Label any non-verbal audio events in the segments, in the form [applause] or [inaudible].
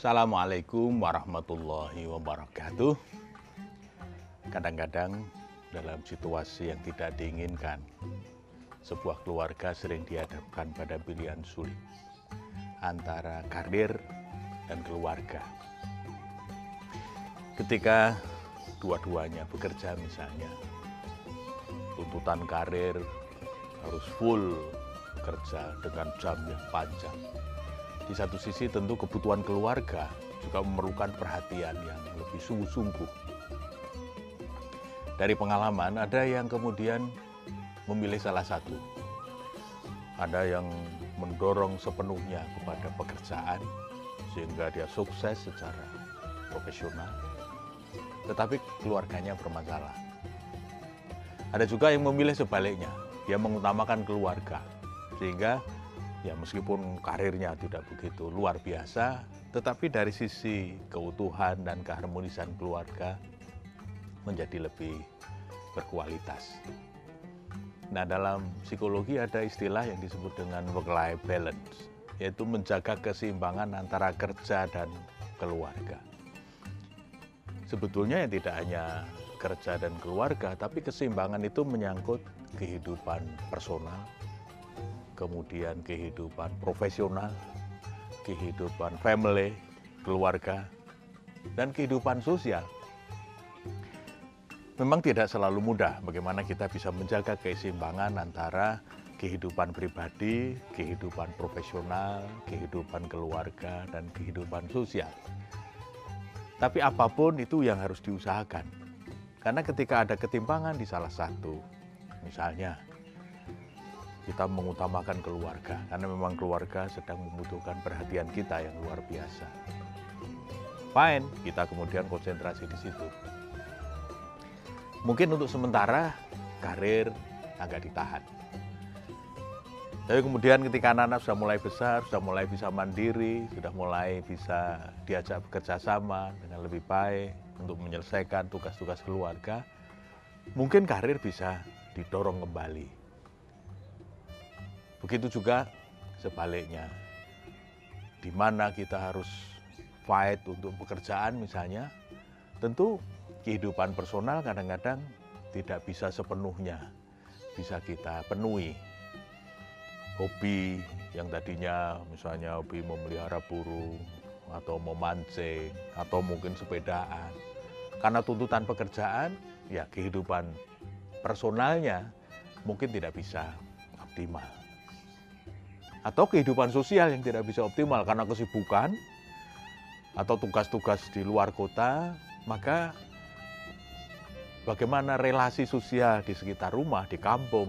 Assalamualaikum warahmatullahi wabarakatuh. Kadang-kadang dalam situasi yang tidak diinginkan, sebuah keluarga sering dihadapkan pada pilihan sulit antara karir dan keluarga. Ketika dua-duanya bekerja misalnya, tuntutan karir harus full kerja dengan jam yang panjang. Di satu sisi tentu kebutuhan keluarga juga memerlukan perhatian yang lebih sungguh-sungguh. Dari pengalaman ada yang kemudian memilih salah satu. Ada yang mendorong sepenuhnya kepada pekerjaan sehingga dia sukses secara profesional. Tetapi keluarganya bermasalah. Ada juga yang memilih sebaliknya, dia mengutamakan keluarga sehingga ya meskipun karirnya tidak begitu luar biasa, tetapi dari sisi keutuhan dan keharmonisan keluarga menjadi lebih berkualitas. Nah, dalam psikologi ada istilah yang disebut dengan work-life balance, yaitu menjaga keseimbangan antara kerja dan keluarga. Sebetulnya yang tidak hanya kerja dan keluarga, tapi keseimbangan itu menyangkut kehidupan personal, kemudian kehidupan profesional, kehidupan family, keluarga, dan kehidupan sosial. Memang tidak selalu mudah bagaimana kita bisa menjaga keseimbangan antara kehidupan pribadi, kehidupan profesional, kehidupan keluarga, dan kehidupan sosial. Tapi apa pun itu yang harus diusahakan. Karena ketika ada ketimpangan di salah satu, misalnya kita mengutamakan keluarga, karena memang keluarga sedang membutuhkan perhatian kita yang luar biasa. Fine, kita kemudian konsentrasi di situ. Mungkin untuk sementara karir agak ditahan. Tapi kemudian ketika anak-anak sudah mulai besar, sudah mulai bisa mandiri, sudah mulai bisa diajak bekerja sama dengan lebih baik untuk menyelesaikan tugas-tugas keluarga, mungkin karir bisa didorong kembali. Begitu juga sebaliknya, di mana kita harus fight untuk pekerjaan misalnya, tentu kehidupan personal kadang-kadang tidak bisa sepenuhnya bisa kita penuhi. Hobi yang tadinya misalnya hobi memelihara burung atau memancing atau mungkin sepedaan. Karena tuntutan pekerjaan, ya kehidupan personalnya mungkin tidak bisa optimal. Atau kehidupan sosial yang tidak bisa optimal karena kesibukan atau tugas-tugas di luar kota, maka bagaimana relasi sosial di sekitar rumah, di kampung,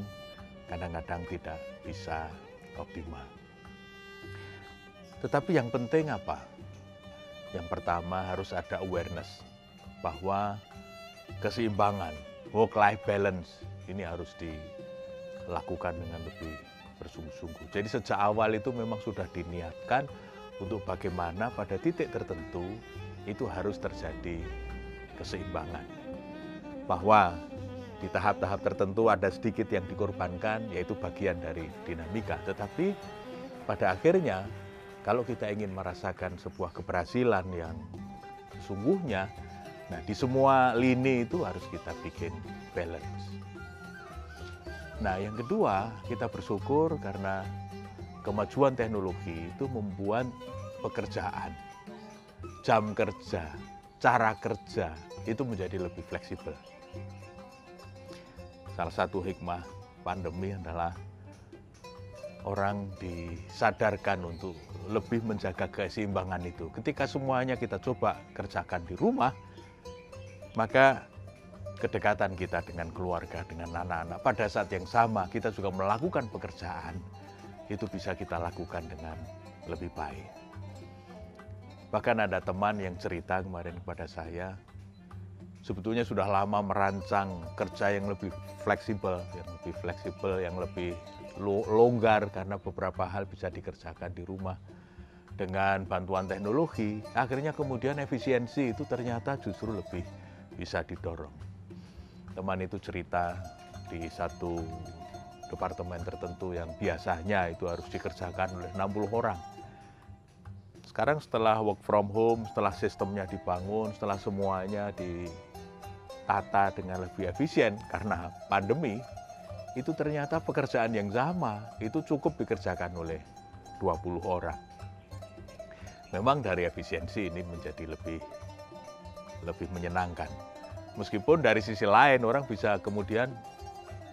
kadang-kadang tidak bisa optimal. Tetapi yang penting apa? Yang pertama harus ada awareness bahwa keseimbangan, work-life balance ini harus dilakukan dengan lebih bersungguh-sungguh. Jadi sejak awal itu memang sudah diniatkan untuk bagaimana pada titik tertentu itu harus terjadi keseimbangan bahwa di tahap-tahap tertentu ada sedikit yang dikorbankan, yaitu bagian dari dinamika. Tetapi pada akhirnya, kalau kita ingin merasakan sebuah keberhasilan yang sesungguhnya, nah di semua lini itu harus kita bikin balance. Nah yang kedua, kita bersyukur karena kemajuan teknologi itu membuat pekerjaan, jam kerja, cara kerja itu menjadi lebih fleksibel. Salah satu hikmah pandemi adalah orang disadarkan untuk lebih menjaga keseimbangan itu. Ketika semuanya kita coba kerjakan di rumah, maka kedekatan kita dengan keluarga, dengan anak-anak, pada saat yang sama kita juga melakukan pekerjaan, itu bisa kita lakukan dengan lebih baik. Bahkan ada teman yang cerita kemarin kepada saya, sebetulnya sudah lama merancang kerja yang lebih fleksibel, yang lebih fleksibel, yang lebih longgar karena beberapa hal bisa dikerjakan di rumah dengan bantuan teknologi. Akhirnya kemudian efisiensi itu ternyata justru lebih bisa didorong. Teman itu cerita di satu departemen tertentu yang biasanya itu harus dikerjakan oleh 60 orang. sekarang setelah work from home, setelah sistemnya dibangun, setelah semuanya ditata dengan lebih efisien karena pandemi, itu ternyata pekerjaan yang sama itu cukup dikerjakan oleh 20 orang. Memang dari efisiensi ini menjadi lebih lebih menyenangkan. Meskipun dari sisi lain orang bisa kemudian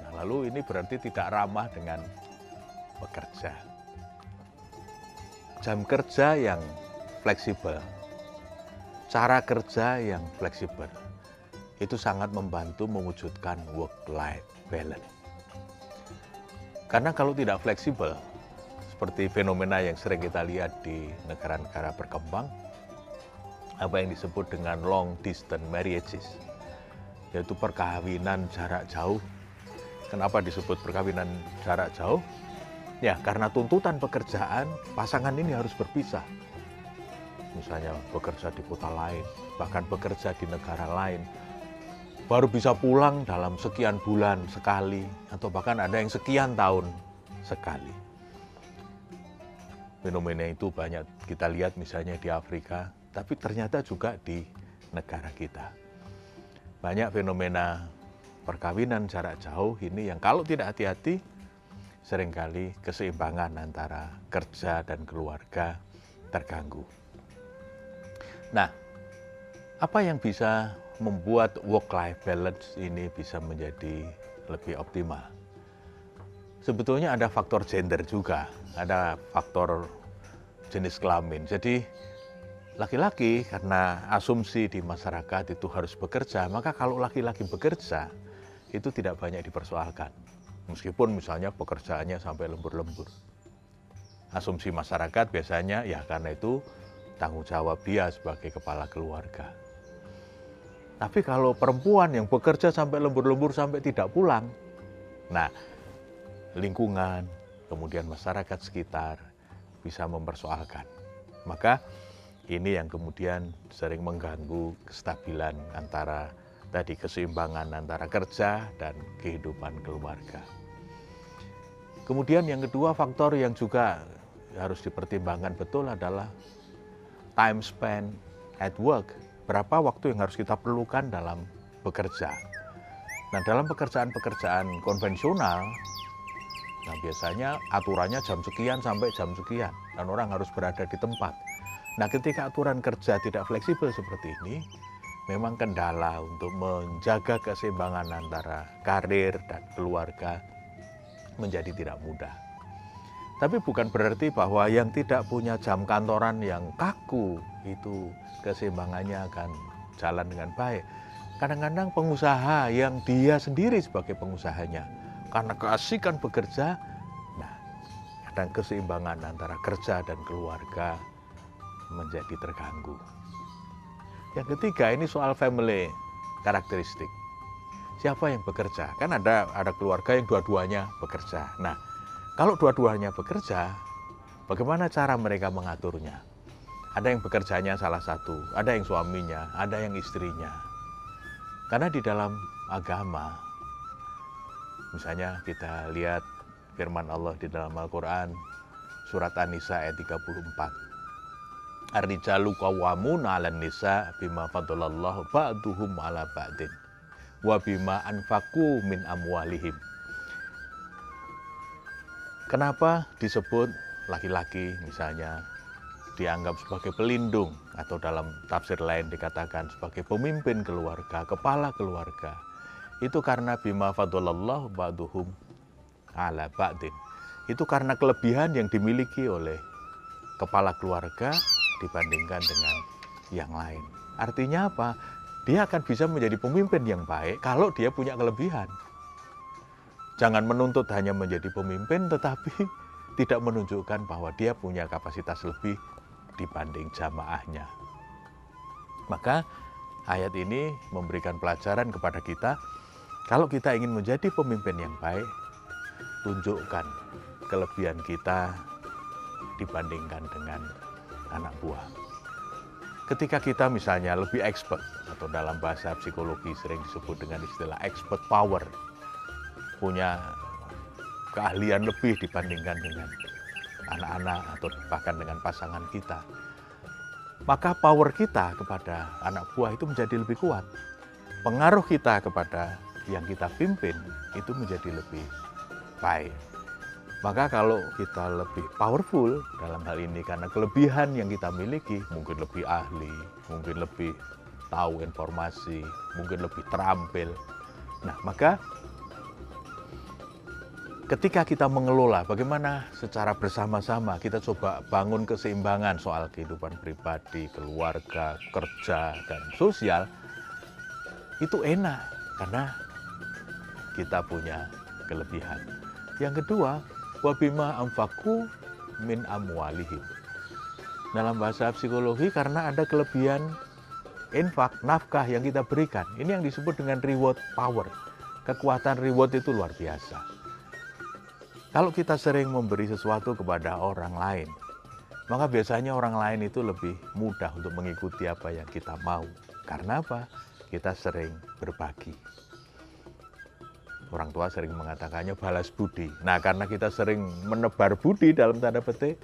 nah lalu ini berarti tidak ramah dengan pekerja jam kerja yang fleksibel, cara kerja yang fleksibel, itu sangat membantu mewujudkan work-life balance. Karena kalau tidak fleksibel, seperti fenomena yang sering kita lihat di negara-negara berkembang, apa yang disebut dengan long distance marriages, yaitu perkawinan jarak jauh. Kenapa disebut perkawinan jarak jauh? Ya, karena tuntutan pekerjaan, pasangan ini harus berpisah. Misalnya bekerja di kota lain, bahkan bekerja di negara lain. Baru bisa pulang dalam sekian bulan sekali, atau bahkan ada yang sekian tahun sekali. Fenomena itu banyak kita lihat misalnya di Afrika, tapi ternyata juga di negara kita. Banyak fenomena perkawinan jarak jauh ini yang kalau tidak hati-hati sering kali keseimbangan antara kerja dan keluarga terganggu. Nah, apa yang bisa membuat work-life balance ini bisa menjadi lebih optimal? Sebetulnya ada faktor gender juga, ada faktor jenis kelamin. Jadi laki-laki karena asumsi di masyarakat itu harus bekerja, maka kalau laki-laki bekerja itu tidak banyak dipersoalkan meskipun misalnya pekerjaannya sampai lembur-lembur. Asumsi masyarakat biasanya ya karena itu tanggung jawab dia sebagai kepala keluarga. Tapi kalau perempuan yang bekerja sampai lembur-lembur sampai tidak pulang, nah lingkungan, kemudian masyarakat sekitar bisa mempersoalkan. Maka ini yang kemudian sering mengganggu kestabilan antara tadi keseimbangan antara kerja dan kehidupan keluarga. Kemudian yang kedua faktor yang juga harus dipertimbangkan betul adalah time spent at work. Berapa waktu yang harus kita perlukan dalam bekerja. Nah dalam pekerjaan-pekerjaan konvensional, nah biasanya aturannya jam sekian sampai jam sekian. Dan orang harus berada di tempat. Nah ketika aturan kerja tidak fleksibel seperti ini, memang kendala untuk menjaga keseimbangan antara karir dan keluarga menjadi tidak mudah. Tapi bukan berarti bahwa yang tidak punya jam kantoran yang kaku itu keseimbangannya akan jalan dengan baik. Kadang-kadang pengusaha yang dia sendiri sebagai pengusahanya karena keasikan bekerja, nah kadang keseimbangan antara kerja dan keluarga menjadi terganggu. Yang ketiga ini soal family karakteristik siapa yang bekerja? Kan ada ada keluarga yang dua-duanya bekerja. Nah, kalau dua-duanya bekerja, bagaimana cara mereka mengaturnya? Ada yang bekerjanya salah satu, ada yang suaminya, ada yang istrinya. Karena di dalam agama, misalnya kita lihat firman Allah di dalam Al-Quran, surat An-Nisa ayat 34. Ar-rijalu qawwamuna 'alan nisa bima fadlallahu ba'duhum 'ala ba'din wabima anfaku min amwalihim. Kenapa disebut laki-laki misalnya dianggap sebagai pelindung atau dalam tafsir lain dikatakan sebagai pemimpin keluarga, kepala keluarga. Itu karena bima fadlallah ba'duhum ala ba'din. Itu karena kelebihan yang dimiliki oleh kepala keluarga dibandingkan dengan yang lain. Artinya apa? dia akan bisa menjadi pemimpin yang baik kalau dia punya kelebihan. Jangan menuntut hanya menjadi pemimpin, tetapi [laughs] tidak menunjukkan bahwa dia punya kapasitas lebih dibanding jamaahnya. Maka ayat ini memberikan pelajaran kepada kita, kalau kita ingin menjadi pemimpin yang baik, tunjukkan kelebihan kita dibandingkan dengan anak buah. Ketika kita misalnya lebih expert, atau dalam bahasa psikologi sering disebut dengan istilah expert power, punya keahlian lebih dibandingkan dengan anak-anak atau bahkan dengan pasangan kita. maka power kita kepada anak buah itu menjadi lebih kuat. Pengaruh kita kepada yang kita pimpin itu menjadi lebih baik. Maka kalau kita lebih powerful dalam hal ini karena kelebihan yang kita miliki, mungkin lebih ahli, mungkin lebih tahu informasi, mungkin lebih terampil. Nah, maka ketika kita mengelola bagaimana secara bersama-sama kita coba bangun keseimbangan soal kehidupan pribadi, keluarga, kerja, dan sosial, itu enak karena kita punya kelebihan. Yang kedua, wabima amfaku min amwalihim. Dalam bahasa psikologi karena ada kelebihan infak, nafkah yang kita berikan. Ini yang disebut dengan reward power. Kekuatan reward itu luar biasa. Kalau kita sering memberi sesuatu kepada orang lain, maka biasanya orang lain itu lebih mudah untuk mengikuti apa yang kita mau. Karena apa? Kita sering berbagi. Orang tua sering mengatakannya balas budi. Nah, karena kita sering menebar budi dalam tanda petik,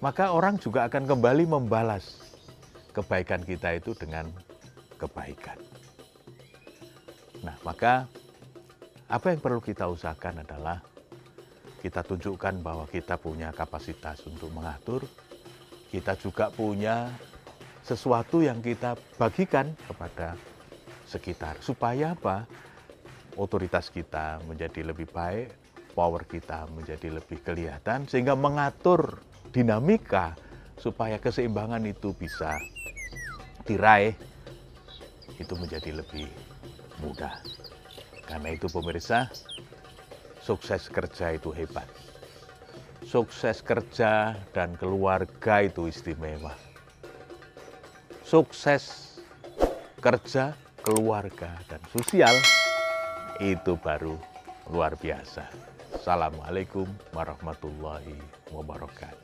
maka orang juga akan kembali membalas kebaikan kita itu dengan kebaikan. Nah, maka apa yang perlu kita usahakan adalah kita tunjukkan bahwa kita punya kapasitas untuk mengatur, kita juga punya sesuatu yang kita bagikan kepada sekitar. Supaya apa? Otoritas kita menjadi lebih baik, power kita menjadi lebih kelihatan, sehingga mengatur dinamika supaya keseimbangan itu bisa diraih, itu menjadi lebih mudah. Karena itu pemirsa, sukses kerja itu hebat. Sukses kerja dan keluarga itu istimewa. Sukses kerja, keluarga, dan sosial itu baru luar biasa. Assalamualaikum warahmatullahi wabarakatuh.